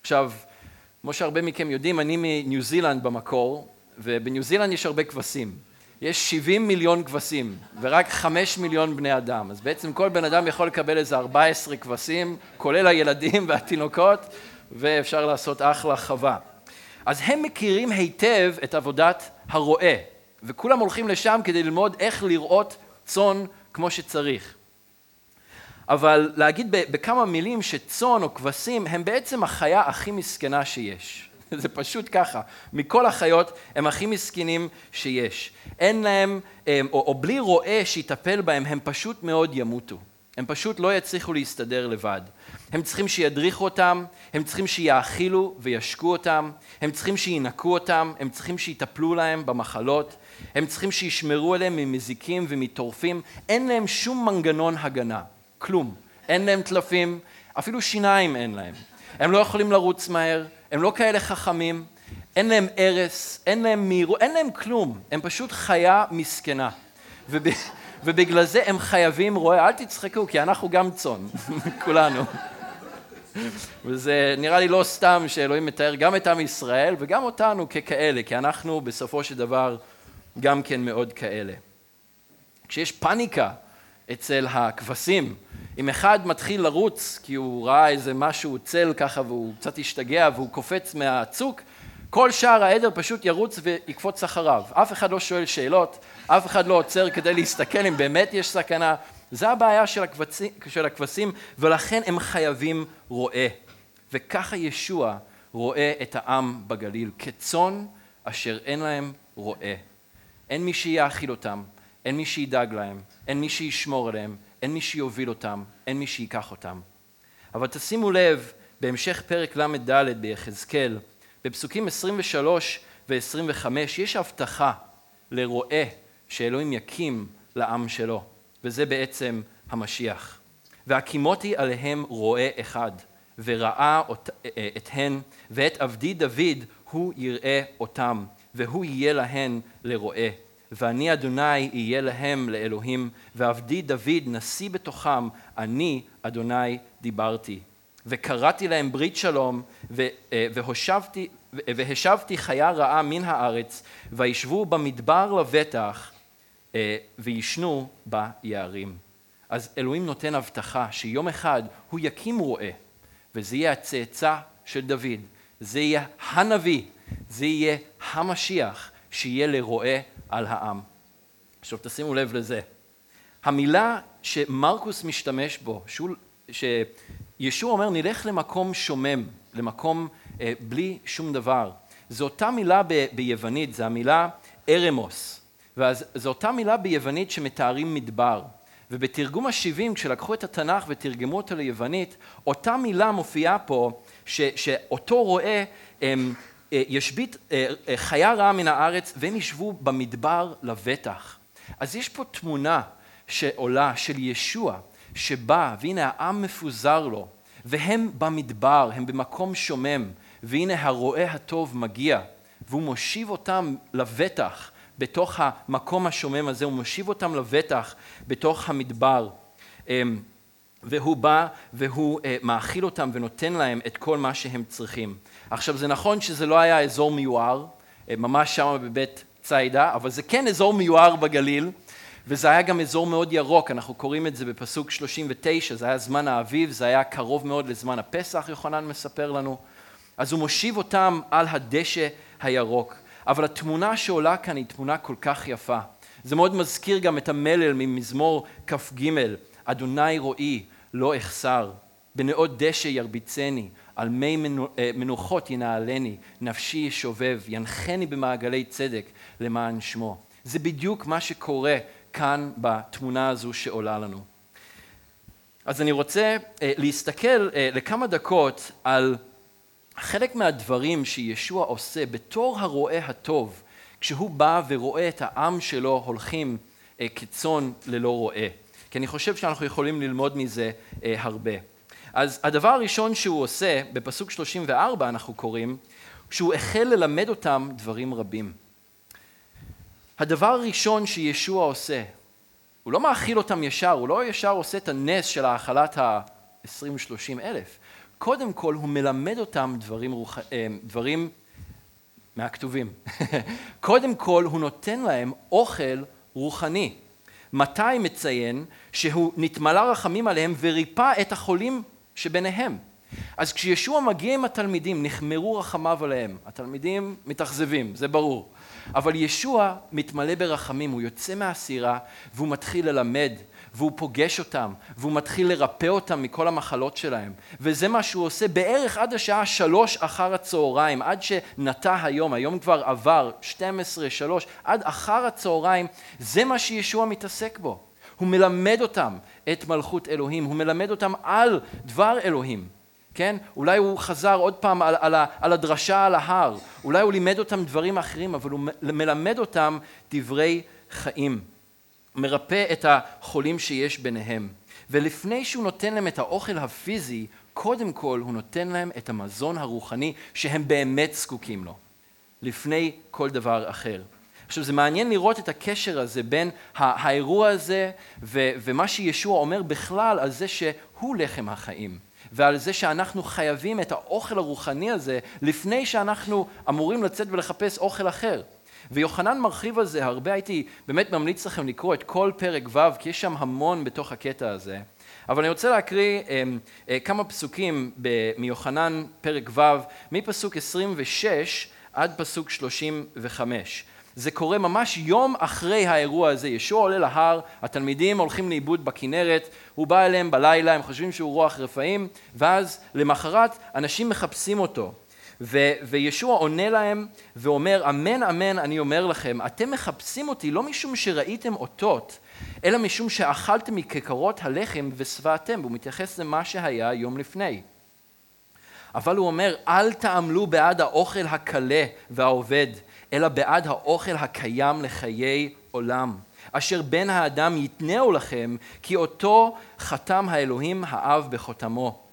עכשיו, כמו שהרבה מכם יודעים, אני מניו זילנד במקור, ובניו זילנד יש הרבה כבשים. יש 70 מיליון כבשים, ורק 5 מיליון בני אדם. אז בעצם כל בן אדם יכול לקבל איזה 14 כבשים, כולל הילדים והתינוקות, ואפשר לעשות אחלה חווה. אז הם מכירים היטב את עבודת הרועה, וכולם הולכים לשם כדי ללמוד איך לראות צאן כמו שצריך. אבל להגיד בכמה מילים שצאן או כבשים הם בעצם החיה הכי מסכנה שיש. זה פשוט ככה. מכל החיות הם הכי מסכנים שיש. אין להם, או, או בלי רועה שיטפל בהם, הם פשוט מאוד ימותו. הם פשוט לא יצליחו להסתדר לבד. הם צריכים שידריכו אותם, הם צריכים שיאכילו וישקו אותם, הם צריכים שינקו אותם, הם צריכים שיטפלו להם במחלות, הם צריכים שישמרו עליהם ממזיקים ומטורפים, אין להם שום מנגנון הגנה, כלום. אין להם טלפים, אפילו שיניים אין להם. הם לא יכולים לרוץ מהר, הם לא כאלה חכמים, אין להם ארס, אין להם מהירות, אין להם כלום, הם פשוט חיה מסכנה. וב... ובגלל זה הם חייבים רואה, אל תצחקו, כי אנחנו גם צאן, כולנו. וזה נראה לי לא סתם שאלוהים מתאר גם את עם ישראל וגם אותנו ככאלה, כי אנחנו בסופו של דבר גם כן מאוד כאלה. כשיש פאניקה אצל הכבשים, אם אחד מתחיל לרוץ כי הוא ראה איזה משהו צל ככה והוא קצת השתגע והוא קופץ מהצוק, כל שאר העדר פשוט ירוץ ויקפוץ אחריו. אף אחד לא שואל שאלות, אף אחד לא עוצר כדי להסתכל אם באמת יש סכנה. זה הבעיה של הכבשים, של הכבשים ולכן הם חייבים רועה. וככה ישוע רואה את העם בגליל, כצאן אשר אין להם רועה. אין מי שיאכיל אותם, אין מי שידאג להם, אין מי שישמור עליהם, אין מי שיוביל אותם, אין מי שייקח אותם. אבל תשימו לב, בהמשך פרק ל"ד ביחזקאל, בפסוקים 23 ו-25, יש הבטחה לרועה שאלוהים יקים לעם שלו, וזה בעצם המשיח. והקימותי עליהם רועה אחד, וראה את הן, ואת עבדי דוד הוא יראה אותם, והוא יהיה להן לרועה. ואני אדוני אהיה להם לאלוהים, ועבדי דוד נשיא בתוכם, אני אדוני דיברתי. וקראתי להם ברית שלום, אה, והושבתי, והשבתי חיה רעה מן הארץ, וישבו במדבר לבטח, אה, וישנו ביערים. אז אלוהים נותן הבטחה שיום אחד הוא יקים רועה, וזה יהיה הצאצא של דוד, זה יהיה הנביא, זה יהיה המשיח שיהיה לרועה על העם. עכשיו תשימו לב לזה. המילה שמרקוס משתמש בו, שישוע אומר נלך למקום שומם, למקום אה, בלי שום דבר, זו אותה מילה ב, ביוונית, זו המילה ארמוס, וזו אותה מילה ביוונית שמתארים מדבר. ובתרגום ה-70, כשלקחו את התנ"ך ותרגמו אותו ליוונית, אותה מילה מופיעה פה, ש, שאותו רואה ישבית אה, אה, חיה רעה מן הארץ והם ישבו במדבר לבטח. אז יש פה תמונה שעולה של ישוע שבא והנה העם מפוזר לו והם במדבר, הם במקום שומם והנה הרועה הטוב מגיע והוא מושיב אותם לבטח בתוך המקום השומם הזה, הוא מושיב אותם לבטח בתוך המדבר. אמ, והוא בא והוא מאכיל אותם ונותן להם את כל מה שהם צריכים. עכשיו זה נכון שזה לא היה אזור מיוער, אה, ממש שם בבית ציידה, אבל זה כן אזור מיוער בגליל, וזה היה גם אזור מאוד ירוק, אנחנו קוראים את זה בפסוק 39, זה היה זמן האביב, זה היה קרוב מאוד לזמן הפסח, יוחנן מספר לנו. אז הוא מושיב אותם על הדשא הירוק. אבל התמונה שעולה כאן היא תמונה כל כך יפה. זה מאוד מזכיר גם את המלל ממזמור כ"ג, אדוני רועי לא אחסר, בנאות דשא ירביצני, על מי אה, מנוחות ינעלני, נפשי ישובב, ינחני במעגלי צדק למען שמו. זה בדיוק מה שקורה כאן בתמונה הזו שעולה לנו. אז אני רוצה אה, להסתכל אה, לכמה דקות על חלק מהדברים שישוע עושה בתור הרועה הטוב, כשהוא בא ורואה את העם שלו הולכים כצאן ללא רועה. כי אני חושב שאנחנו יכולים ללמוד מזה הרבה. אז הדבר הראשון שהוא עושה, בפסוק 34 אנחנו קוראים, שהוא החל ללמד אותם דברים רבים. הדבר הראשון שישוע עושה, הוא לא מאכיל אותם ישר, הוא לא ישר עושה את הנס של האכלת ה-20-30 אלף. קודם כל הוא מלמד אותם דברים, רוח... אה, דברים מהכתובים. קודם כל הוא נותן להם אוכל רוחני. מתי מציין שהוא נתמלא רחמים עליהם וריפא את החולים שביניהם. אז כשישוע מגיע עם התלמידים, נחמרו רחמיו עליהם. התלמידים מתאכזבים, זה ברור. אבל ישוע מתמלא ברחמים, הוא יוצא מהסירה והוא מתחיל ללמד, והוא פוגש אותם, והוא מתחיל לרפא אותם מכל המחלות שלהם. וזה מה שהוא עושה בערך עד השעה שלוש אחר הצהריים, עד שנטע היום, היום כבר עבר 12, שלוש, עד אחר הצהריים, זה מה שישוע מתעסק בו. הוא מלמד אותם את מלכות אלוהים, הוא מלמד אותם על דבר אלוהים, כן? אולי הוא חזר עוד פעם על, על, על הדרשה על ההר, אולי הוא לימד אותם דברים אחרים, אבל הוא מלמד אותם דברי חיים. מרפא את החולים שיש ביניהם. ולפני שהוא נותן להם את האוכל הפיזי, קודם כל הוא נותן להם את המזון הרוחני שהם באמת זקוקים לו, לפני כל דבר אחר. עכשיו זה מעניין לראות את הקשר הזה בין האירוע הזה ו- ומה שישוע אומר בכלל על זה שהוא לחם החיים ועל זה שאנחנו חייבים את האוכל הרוחני הזה לפני שאנחנו אמורים לצאת ולחפש אוכל אחר. ויוחנן מרחיב על זה הרבה, הייתי באמת ממליץ לכם לקרוא את כל פרק ו', כי יש שם המון בתוך הקטע הזה. אבל אני רוצה להקריא אה, אה, כמה פסוקים מיוחנן פרק ו', מפסוק 26 עד פסוק 35. זה קורה ממש יום אחרי האירוע הזה. ישוע עולה להר, התלמידים הולכים לאיבוד בכנרת, הוא בא אליהם בלילה, הם חושבים שהוא רוח רפאים, ואז למחרת אנשים מחפשים אותו. ו- וישוע עונה להם ואומר, אמן אמן אני אומר לכם, אתם מחפשים אותי לא משום שראיתם אותות, אלא משום שאכלתם מכיכרות הלחם ושבעתם, והוא מתייחס למה שהיה יום לפני. אבל הוא אומר, אל תעמלו בעד האוכל הקלה והעובד, אלא בעד האוכל הקיים לחיי עולם, אשר בן האדם יתנאו לכם, כי אותו חתם האלוהים האב בחותמו.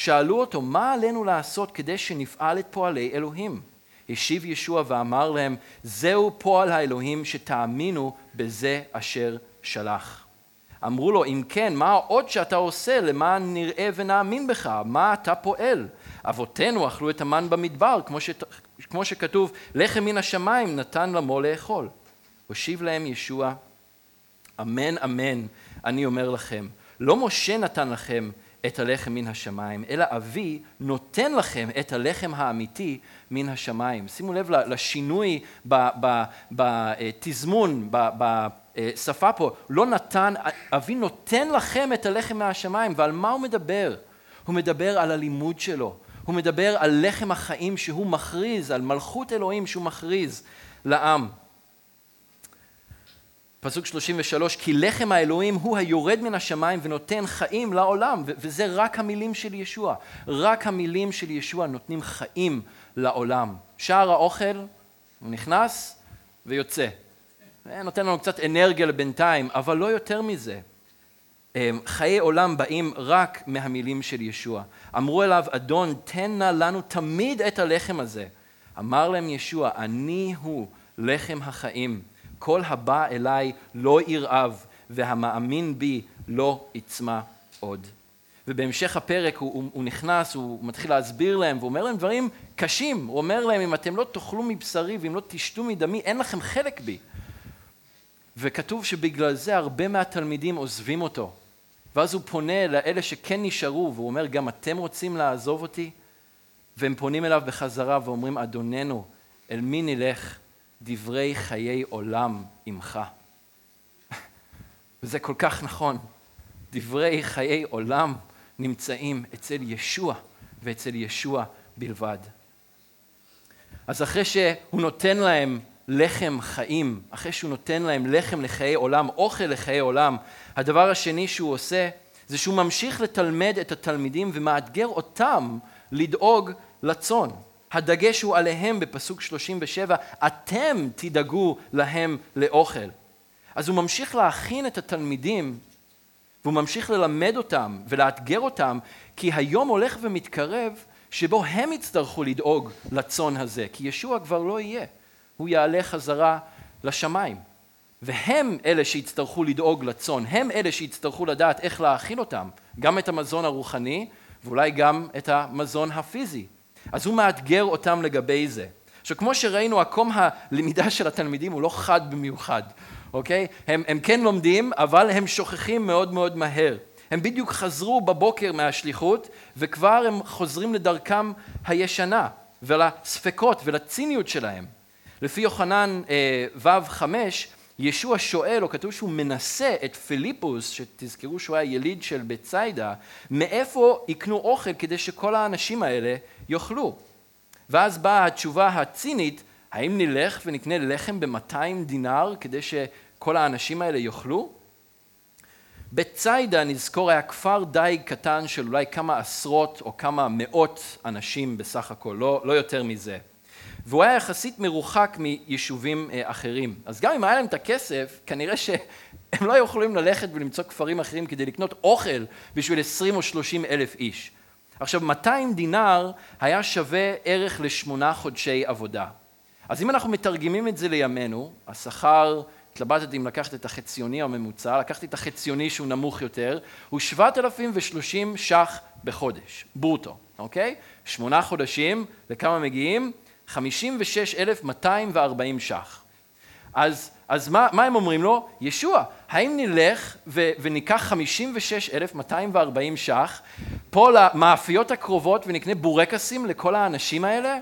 שאלו אותו, מה עלינו לעשות כדי שנפעל את פועלי אלוהים? השיב ישוע ואמר להם, זהו פועל האלוהים שתאמינו בזה אשר שלח. אמרו לו, אם כן, מה עוד שאתה עושה למען נראה ונאמין בך? מה אתה פועל? אבותינו אכלו את המן במדבר, כמו, ש... כמו שכתוב, לחם מן השמיים נתן למו לאכול. הושיב להם ישוע, אמן אמן, אני אומר לכם, לא משה נתן לכם את הלחם מן השמיים, אלא אבי נותן לכם את הלחם האמיתי מן השמיים. שימו לב לשינוי בתזמון, בשפה פה. לא נתן, אבי נותן לכם את הלחם מהשמיים, ועל מה הוא מדבר? הוא מדבר על הלימוד שלו, הוא מדבר על לחם החיים שהוא מכריז, על מלכות אלוהים שהוא מכריז לעם. פסוק 33, כי לחם האלוהים הוא היורד מן השמיים ונותן חיים לעולם, וזה רק המילים של ישוע, רק המילים של ישוע נותנים חיים לעולם. שער האוכל, הוא נכנס ויוצא. נותן לנו קצת אנרגיה לבינתיים, אבל לא יותר מזה. אמ, חיי עולם באים רק מהמילים של ישוע. אמרו אליו, אדון, תן נא לנו תמיד את הלחם הזה. אמר להם ישוע, אני הוא לחם החיים. כל הבא אליי לא ירעב, והמאמין בי לא יצמא עוד. ובהמשך הפרק הוא, הוא, הוא נכנס, הוא מתחיל להסביר להם, והוא אומר להם דברים קשים. הוא אומר להם, אם אתם לא תאכלו מבשרי ואם לא תשתו מדמי, אין לכם חלק בי. וכתוב שבגלל זה הרבה מהתלמידים עוזבים אותו. ואז הוא פונה לאלה שכן נשארו, והוא אומר, גם אתם רוצים לעזוב אותי? והם פונים אליו בחזרה ואומרים, אדוננו, אל מי נלך? דברי חיי עולם עמך. וזה כל כך נכון. דברי חיי עולם נמצאים אצל ישוע ואצל ישוע בלבד. אז אחרי שהוא נותן להם לחם חיים, אחרי שהוא נותן להם לחם לחיי עולם, אוכל לחיי עולם, הדבר השני שהוא עושה זה שהוא ממשיך לתלמד את התלמידים ומאתגר אותם לדאוג לצאן. הדגש הוא עליהם בפסוק 37, אתם תדאגו להם לאוכל. אז הוא ממשיך להכין את התלמידים והוא ממשיך ללמד אותם ולאתגר אותם, כי היום הולך ומתקרב שבו הם יצטרכו לדאוג לצאן הזה, כי ישוע כבר לא יהיה, הוא יעלה חזרה לשמיים. והם אלה שיצטרכו לדאוג לצאן, הם אלה שיצטרכו לדעת איך להאכיל אותם, גם את המזון הרוחני ואולי גם את המזון הפיזי. אז הוא מאתגר אותם לגבי זה. עכשיו, כמו שראינו, עקום הלמידה של התלמידים הוא לא חד במיוחד, אוקיי? הם, הם כן לומדים, אבל הם שוכחים מאוד מאוד מהר. הם בדיוק חזרו בבוקר מהשליחות, וכבר הם חוזרים לדרכם הישנה, ולספקות ולציניות שלהם. לפי יוחנן אה, ו' חמש, ישוע שואל, או כתוב שהוא מנסה את פיליפוס, שתזכרו שהוא היה יליד של בית ציידה, מאיפה יקנו אוכל כדי שכל האנשים האלה יאכלו. ואז באה התשובה הצינית, האם נלך ונקנה לחם ב-200 דינר כדי שכל האנשים האלה יאכלו? בית ציידה, נזכור, היה כפר די קטן של אולי כמה עשרות או כמה מאות אנשים בסך הכל, לא, לא יותר מזה. והוא היה יחסית מרוחק מיישובים אה, אחרים. אז גם אם היה להם את הכסף, כנראה שהם לא היו יכולים ללכת ולמצוא כפרים אחרים כדי לקנות אוכל בשביל 20 או 30 אלף איש. עכשיו, 200 דינר היה שווה ערך לשמונה חודשי עבודה. אז אם אנחנו מתרגמים את זה לימינו, השכר, התלבטתי אם לקחת את החציוני הממוצע, לקחתי את החציוני שהוא נמוך יותר, הוא 7,030 ש"ח בחודש, ברוטו, אוקיי? שמונה חודשים, לכמה מגיעים? 56,240 ש"ח. אז, אז מה, מה הם אומרים לו? ישוע, האם נלך ו, וניקח 56,240 ש"ח פה למאפיות הקרובות ונקנה בורקסים לכל האנשים האלה?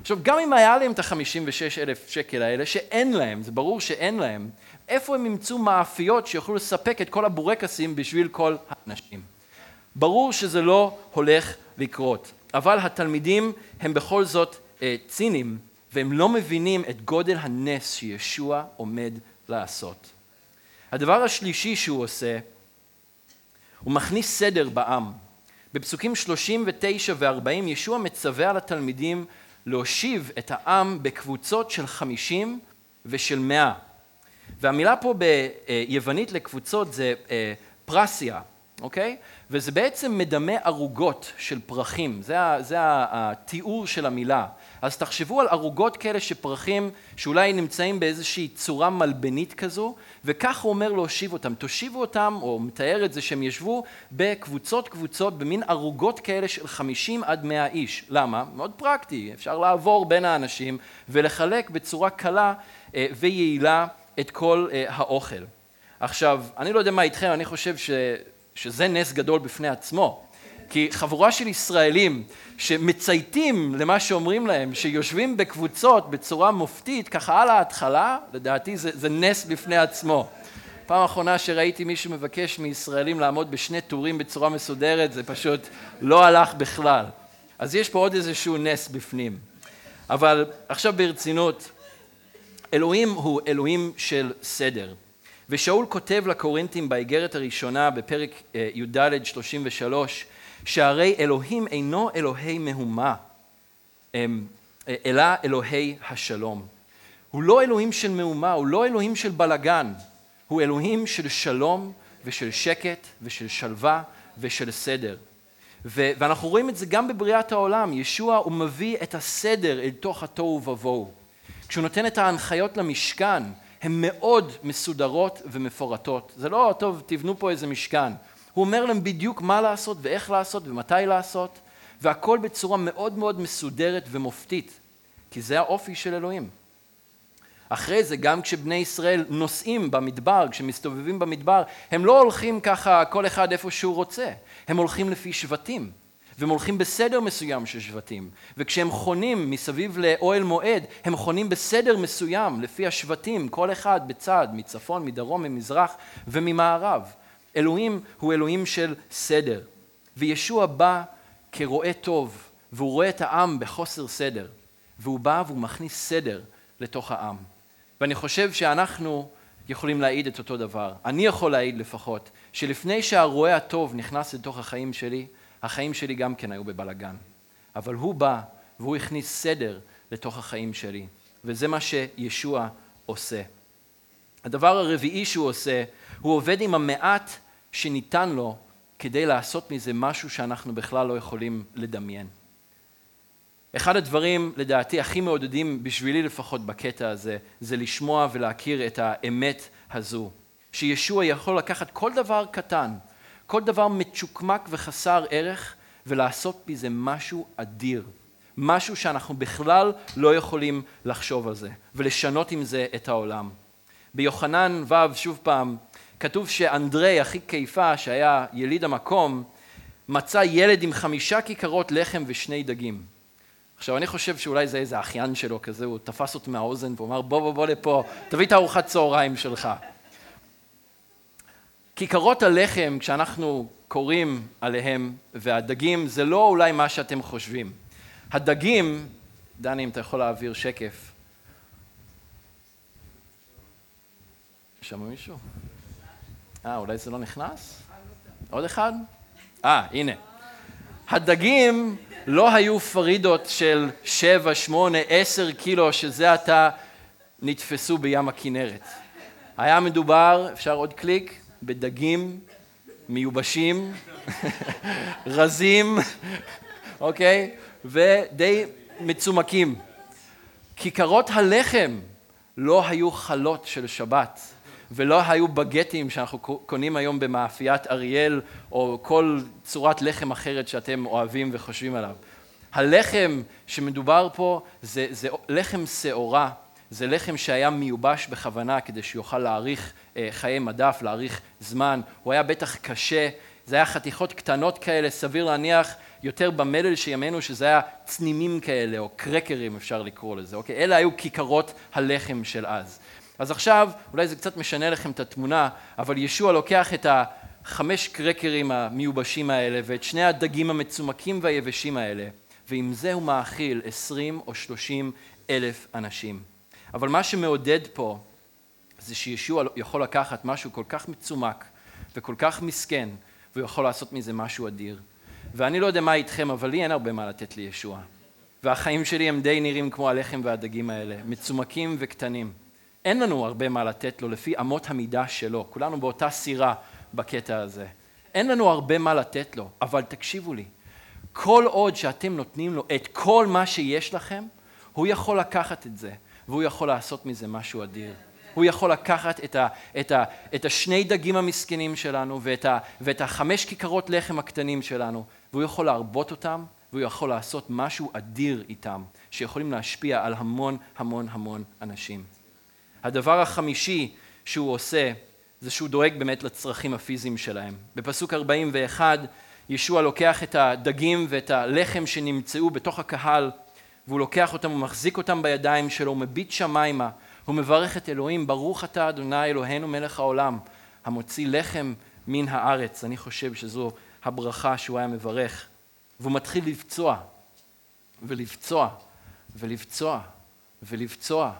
עכשיו, גם אם היה להם את ה-56 אלף שקל האלה, שאין להם, זה ברור שאין להם, איפה הם ימצאו מאפיות שיוכלו לספק את כל הבורקסים בשביל כל האנשים? ברור שזה לא הולך לקרות, אבל התלמידים הם בכל זאת אה, ציניים, והם לא מבינים את גודל הנס שישוע עומד לעשות. הדבר השלישי שהוא עושה, הוא מכניס סדר בעם. בפסוקים 39 ו-40 ישוע מצווה על התלמידים להושיב את העם בקבוצות של 50 ושל 100. והמילה פה ביוונית לקבוצות זה אה, פרסיה, אוקיי? וזה בעצם מדמה ערוגות של פרחים, זה, זה התיאור של המילה. אז תחשבו על ערוגות כאלה שפרחים שאולי נמצאים באיזושהי צורה מלבנית כזו, וכך הוא אומר להושיב אותם. תושיבו אותם, או מתאר את זה שהם ישבו בקבוצות קבוצות, במין ערוגות כאלה של 50 עד 100 איש. למה? מאוד פרקטי, אפשר לעבור בין האנשים ולחלק בצורה קלה אה, ויעילה את כל אה, האוכל. עכשיו, אני לא יודע מה איתכם, אני חושב ש... שזה נס גדול בפני עצמו. כי חבורה של ישראלים שמצייתים למה שאומרים להם, שיושבים בקבוצות בצורה מופתית, ככה על ההתחלה, לדעתי זה, זה נס בפני עצמו. פעם אחרונה שראיתי מישהו מבקש מישראלים לעמוד בשני טורים בצורה מסודרת, זה פשוט לא הלך בכלל. אז יש פה עוד איזשהו נס בפנים. אבל עכשיו ברצינות, אלוהים הוא אלוהים של סדר. ושאול כותב לקורינתים באיגרת הראשונה בפרק אה, י"ד 33, שהרי אלוהים אינו אלוהי מהומה, אמ, אלא אלוהי השלום. הוא לא אלוהים של מהומה, הוא לא אלוהים של בלגן, הוא אלוהים של שלום ושל שקט ושל שלווה ושל סדר. ו- ואנחנו רואים את זה גם בבריאת העולם, ישוע הוא מביא את הסדר אל תוך התוהו ובוהו. כשהוא נותן את ההנחיות למשכן, הן מאוד מסודרות ומפורטות. זה לא, טוב, תבנו פה איזה משכן. הוא אומר להם בדיוק מה לעשות ואיך לעשות ומתי לעשות, והכל בצורה מאוד מאוד מסודרת ומופתית, כי זה האופי של אלוהים. אחרי זה, גם כשבני ישראל נוסעים במדבר, כשמסתובבים במדבר, הם לא הולכים ככה כל אחד איפה שהוא רוצה, הם הולכים לפי שבטים. והם הולכים בסדר מסוים של שבטים, וכשהם חונים מסביב לאוהל מועד, הם חונים בסדר מסוים, לפי השבטים, כל אחד בצד, מצפון, מדרום, ממזרח וממערב. אלוהים הוא אלוהים של סדר, וישוע בא כרועה טוב, והוא רואה את העם בחוסר סדר, והוא בא והוא מכניס סדר לתוך העם. ואני חושב שאנחנו יכולים להעיד את אותו דבר. אני יכול להעיד לפחות, שלפני שהרועה הטוב נכנס לתוך החיים שלי, החיים שלי גם כן היו בבלגן. אבל הוא בא והוא הכניס סדר לתוך החיים שלי, וזה מה שישוע עושה. הדבר הרביעי שהוא עושה, הוא עובד עם המעט שניתן לו כדי לעשות מזה משהו שאנחנו בכלל לא יכולים לדמיין. אחד הדברים, לדעתי, הכי מעודדים, בשבילי לפחות בקטע הזה, זה לשמוע ולהכיר את האמת הזו. שישוע יכול לקחת כל דבר קטן, כל דבר מצ'וקמק וחסר ערך, ולעשות מזה משהו אדיר. משהו שאנחנו בכלל לא יכולים לחשוב על זה, ולשנות עם זה את העולם. ביוחנן ו', שוב פעם, כתוב שאנדרי, אחי קיפה, שהיה יליד המקום, מצא ילד עם חמישה כיכרות לחם ושני דגים. עכשיו, אני חושב שאולי זה איזה אחיין שלו כזה, הוא תפס אותו מהאוזן ואומר, בוא בוא בוא לפה, תביא את הארוחת צהריים שלך. כיכרות הלחם, כשאנחנו קוראים עליהם, והדגים, זה לא אולי מה שאתם חושבים. הדגים, דני, אם אתה יכול להעביר שקף. שמעו מישהו? אה, אולי זה לא נכנס? עוד אחד? אה, הנה. הדגים לא היו פרידות של שבע, שמונה, עשר קילו, שזה עתה נתפסו בים הכנרת. היה מדובר, אפשר עוד קליק, בדגים מיובשים, רזים, אוקיי? ודי מצומקים. כיכרות הלחם לא היו חלות של שבת, ולא היו בגטים שאנחנו קונים היום במאפיית אריאל, או כל צורת לחם אחרת שאתם אוהבים וחושבים עליו. הלחם שמדובר פה זה, זה לחם שעורה זה לחם שהיה מיובש בכוונה כדי שיוכל להאריך אה, חיי מדף, להאריך זמן. הוא היה בטח קשה, זה היה חתיכות קטנות כאלה, סביר להניח יותר במלל של ימינו, שזה היה צנימים כאלה, או קרקרים אפשר לקרוא לזה, אוקיי? אלה היו כיכרות הלחם של אז. אז עכשיו, אולי זה קצת משנה לכם את התמונה, אבל ישוע לוקח את החמש קרקרים המיובשים האלה ואת שני הדגים המצומקים והיבשים האלה, ועם זה הוא מאכיל עשרים או שלושים אלף אנשים. אבל מה שמעודד פה זה שישוע יכול לקחת משהו כל כך מצומק וכל כך מסכן, והוא יכול לעשות מזה משהו אדיר. ואני לא יודע מה איתכם, אבל לי אין הרבה מה לתת לישוע. והחיים שלי הם די נראים כמו הלחם והדגים האלה, מצומקים וקטנים. אין לנו הרבה מה לתת לו לפי אמות המידה שלו, כולנו באותה סירה בקטע הזה. אין לנו הרבה מה לתת לו, אבל תקשיבו לי, כל עוד שאתם נותנים לו את כל מה שיש לכם, הוא יכול לקחת את זה, והוא יכול לעשות מזה משהו אדיר. הוא יכול לקחת את, ה, את, ה, את השני דגים המסכנים שלנו ואת, ה, ואת החמש כיכרות לחם הקטנים שלנו, והוא יכול להרבות אותם, והוא יכול לעשות משהו אדיר איתם, שיכולים להשפיע על המון המון המון אנשים. הדבר החמישי שהוא עושה, זה שהוא דואג באמת לצרכים הפיזיים שלהם. בפסוק 41, ישוע לוקח את הדגים ואת הלחם שנמצאו בתוך הקהל, והוא לוקח אותם ומחזיק אותם בידיים שלו, הוא מביט שמיימה, הוא מברך את אלוהים, ברוך אתה אדוני אלוהינו מלך העולם, המוציא לחם מן הארץ. אני חושב שזו הברכה שהוא היה מברך. והוא מתחיל לבצוע, ולבצוע, ולבצוע, ולבצוע,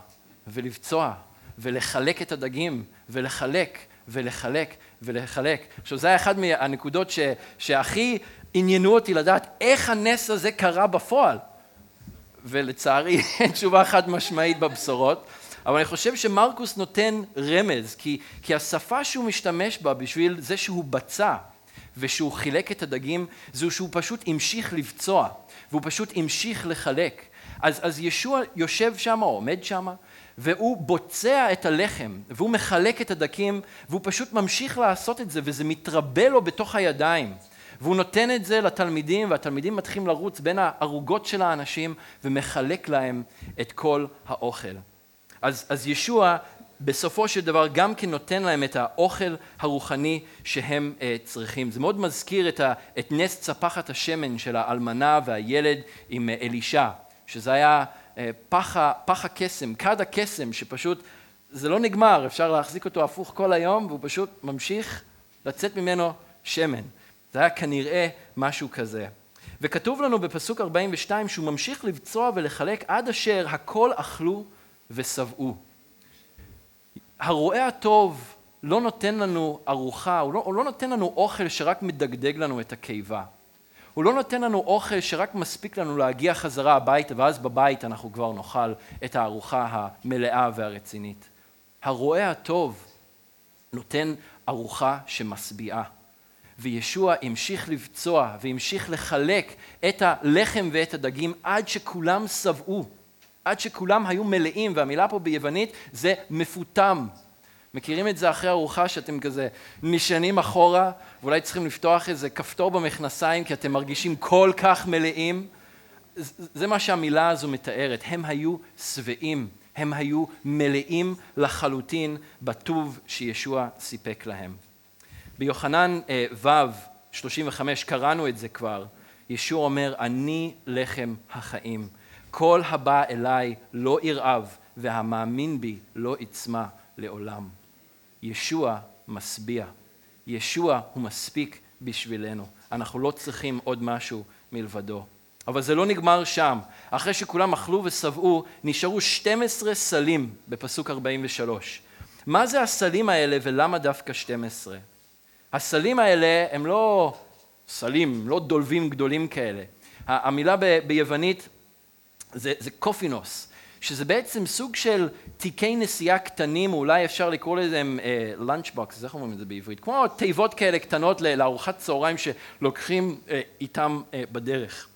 ולבצוע, ולחלק את הדגים, ולחלק, ולחלק, ולחלק. עכשיו, זה היה אחת מהנקודות ש, שהכי עניינו אותי לדעת איך הנס הזה קרה בפועל. ולצערי, אין תשובה חד משמעית בבשורות. אבל אני חושב שמרקוס נותן רמז, כי, כי השפה שהוא משתמש בה בשביל זה שהוא בצע ושהוא חילק את הדגים, זה שהוא פשוט המשיך לבצוע, והוא פשוט המשיך לחלק. אז, אז ישוע יושב שם, או עומד שם, והוא בוצע את הלחם, והוא מחלק את הדגים, והוא פשוט ממשיך לעשות את זה, וזה מתרבה לו בתוך הידיים. והוא נותן את זה לתלמידים, והתלמידים מתחילים לרוץ בין הערוגות של האנשים, ומחלק להם את כל האוכל. אז, אז ישוע בסופו של דבר גם כן נותן להם את האוכל הרוחני שהם uh, צריכים. זה מאוד מזכיר את, ה, את נס צפחת השמן של האלמנה והילד עם uh, אלישע, שזה היה uh, פח הקסם, כד הקסם, שפשוט, זה לא נגמר, אפשר להחזיק אותו הפוך כל היום, והוא פשוט ממשיך לצאת ממנו שמן. זה היה כנראה משהו כזה. וכתוב לנו בפסוק 42 שהוא ממשיך לבצוע ולחלק עד אשר הכל אכלו ושבעו. הרועה הטוב לא נותן לנו ארוחה, הוא לא, הוא לא נותן לנו אוכל שרק מדגדג לנו את הקיבה. הוא לא נותן לנו אוכל שרק מספיק לנו להגיע חזרה הביתה, ואז בבית אנחנו כבר נאכל את הארוחה המלאה והרצינית. הרועה הטוב נותן ארוחה שמשביעה. וישוע המשיך לבצוע והמשיך לחלק את הלחם ואת הדגים עד שכולם שבעו. עד שכולם היו מלאים, והמילה פה ביוונית זה מפותם. מכירים את זה אחרי ארוחה שאתם כזה נשענים אחורה, ואולי צריכים לפתוח איזה כפתור במכנסיים כי אתם מרגישים כל כך מלאים? זה מה שהמילה הזו מתארת, הם היו שבעים, הם היו מלאים לחלוטין בטוב שישוע סיפק להם. ביוחנן אה, ו' 35 קראנו את זה כבר, ישוע אומר, אני לחם החיים. כל הבא אליי לא ירעב, והמאמין בי לא יצמא לעולם. ישוע משביע. ישוע הוא מספיק בשבילנו. אנחנו לא צריכים עוד משהו מלבדו. אבל זה לא נגמר שם. אחרי שכולם אכלו ושבעו, נשארו 12 סלים בפסוק 43. מה זה הסלים האלה ולמה דווקא 12? הסלים האלה הם לא סלים, לא דולבים גדולים כאלה. המילה ביוונית זה, זה κόφινος, שזה בעצם סוג של תיקי נסיעה קטנים, אולי אפשר לקרוא לזה lunchbox, איך אומרים את זה בעברית? כמו תיבות כאלה קטנות לארוחת צהריים שלוקחים אה, איתם uh, בדרך.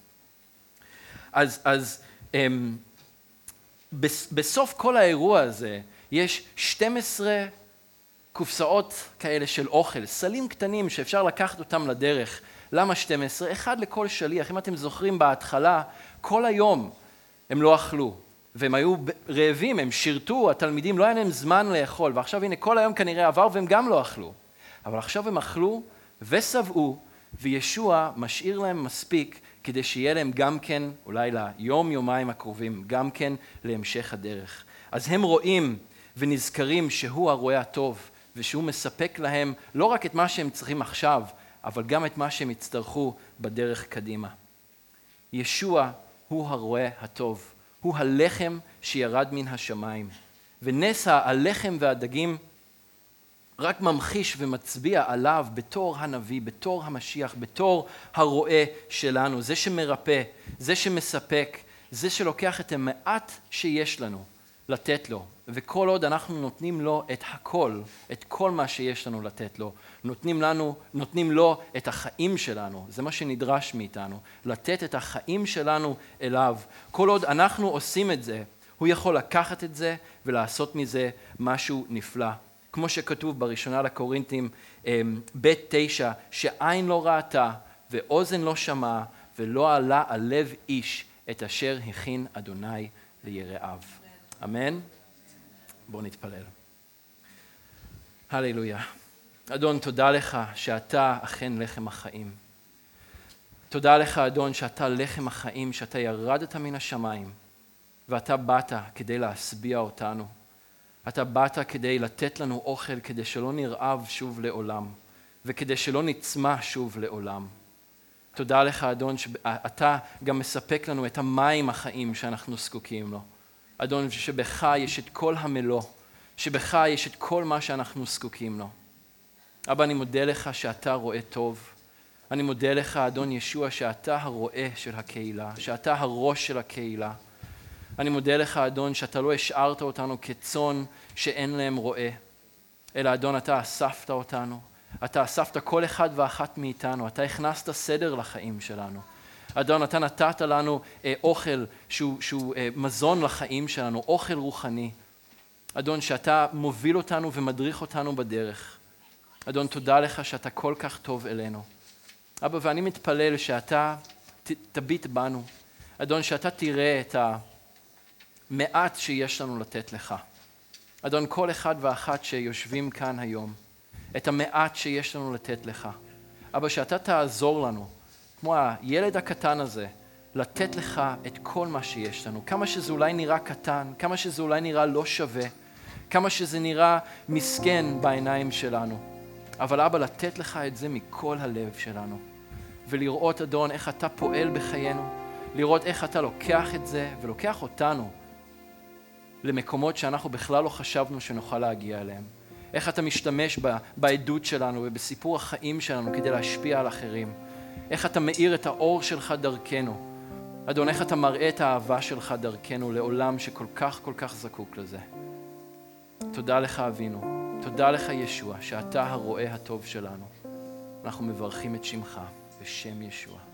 אז, אז um, בסוף כל האירוע הזה יש 12 קופסאות כאלה של אוכל, סלים קטנים שאפשר לקחת אותם לדרך. למה 12? אחד לכל שליח. אם אתם זוכרים בהתחלה, כל היום הם לא אכלו, והם היו רעבים, הם שירתו, התלמידים, לא היה להם זמן לאכול, ועכשיו הנה כל היום כנראה עבר והם גם לא אכלו. אבל עכשיו הם אכלו ושבעו, וישוע משאיר להם מספיק כדי שיהיה להם גם כן, אולי ליום, יומיים הקרובים, גם כן להמשך הדרך. אז הם רואים ונזכרים שהוא הרועה הטוב, ושהוא מספק להם לא רק את מה שהם צריכים עכשיו, אבל גם את מה שהם יצטרכו בדרך קדימה. ישוע הוא הרועה הטוב, הוא הלחם שירד מן השמיים. ונס הלחם והדגים רק ממחיש ומצביע עליו בתור הנביא, בתור המשיח, בתור הרועה שלנו, זה שמרפא, זה שמספק, זה שלוקח את המעט שיש לנו לתת לו, וכל עוד אנחנו נותנים לו את הכל, את כל מה שיש לנו לתת לו, נותנים לנו, נותנים לו את החיים שלנו, זה מה שנדרש מאיתנו, לתת את החיים שלנו אליו. כל עוד אנחנו עושים את זה, הוא יכול לקחת את זה ולעשות מזה משהו נפלא. כמו שכתוב בראשונה לקורינתים אמ, ב' תשע, שעין לא ראתה ואוזן לא שמעה ולא עלה על לב איש את אשר הכין אדוני ליראיו. אמן? בואו נתפלל. הללויה. אדון, תודה לך שאתה אכן לחם החיים. תודה לך, אדון, שאתה לחם החיים, שאתה ירדת מן השמיים, ואתה באת כדי להשביע אותנו. אתה באת כדי לתת לנו אוכל, כדי שלא נרעב שוב לעולם, וכדי שלא נצמא שוב לעולם. תודה לך, אדון, שאתה גם מספק לנו את המים החיים שאנחנו זקוקים לו. אדון, שבך יש את כל המלוא, שבך יש את כל מה שאנחנו זקוקים לו. אבא, אני מודה לך שאתה רואה טוב. אני מודה לך, אדון ישוע, שאתה הרועה של הקהילה, שאתה הראש של הקהילה. אני מודה לך, אדון, שאתה לא השארת אותנו כצאן שאין להם רועה, אלא, אדון, אתה אספת אותנו. אתה אספת כל אחד ואחת מאיתנו, אתה הכנסת סדר לחיים שלנו. אדון, אתה נתת לנו אה, אוכל שהוא, שהוא אה, מזון לחיים שלנו, אוכל רוחני. אדון, שאתה מוביל אותנו ומדריך אותנו בדרך. אדון, תודה לך שאתה כל כך טוב אלינו. אבא, ואני מתפלל שאתה ת, תביט בנו. אדון, שאתה תראה את המעט שיש לנו לתת לך. אדון, כל אחד ואחת שיושבים כאן היום, את המעט שיש לנו לתת לך. אבא, שאתה תעזור לנו כמו הילד הקטן הזה, לתת לך את כל מה שיש לנו. כמה שזה אולי נראה קטן, כמה שזה אולי נראה לא שווה, כמה שזה נראה מסכן בעיניים שלנו. אבל אבא, לתת לך את זה מכל הלב שלנו. ולראות, אדון, איך אתה פועל בחיינו, לראות איך אתה לוקח את זה ולוקח אותנו למקומות שאנחנו בכלל לא חשבנו שנוכל להגיע אליהם. איך אתה משתמש בעדות שלנו ובסיפור החיים שלנו כדי להשפיע על אחרים. איך אתה מאיר את האור שלך דרכנו. אדון, איך אתה מראה את האהבה שלך דרכנו לעולם שכל כך כל כך זקוק לזה. תודה לך אבינו, תודה לך ישוע, שאתה הרועה הטוב שלנו. אנחנו מברכים את שמך בשם ישוע.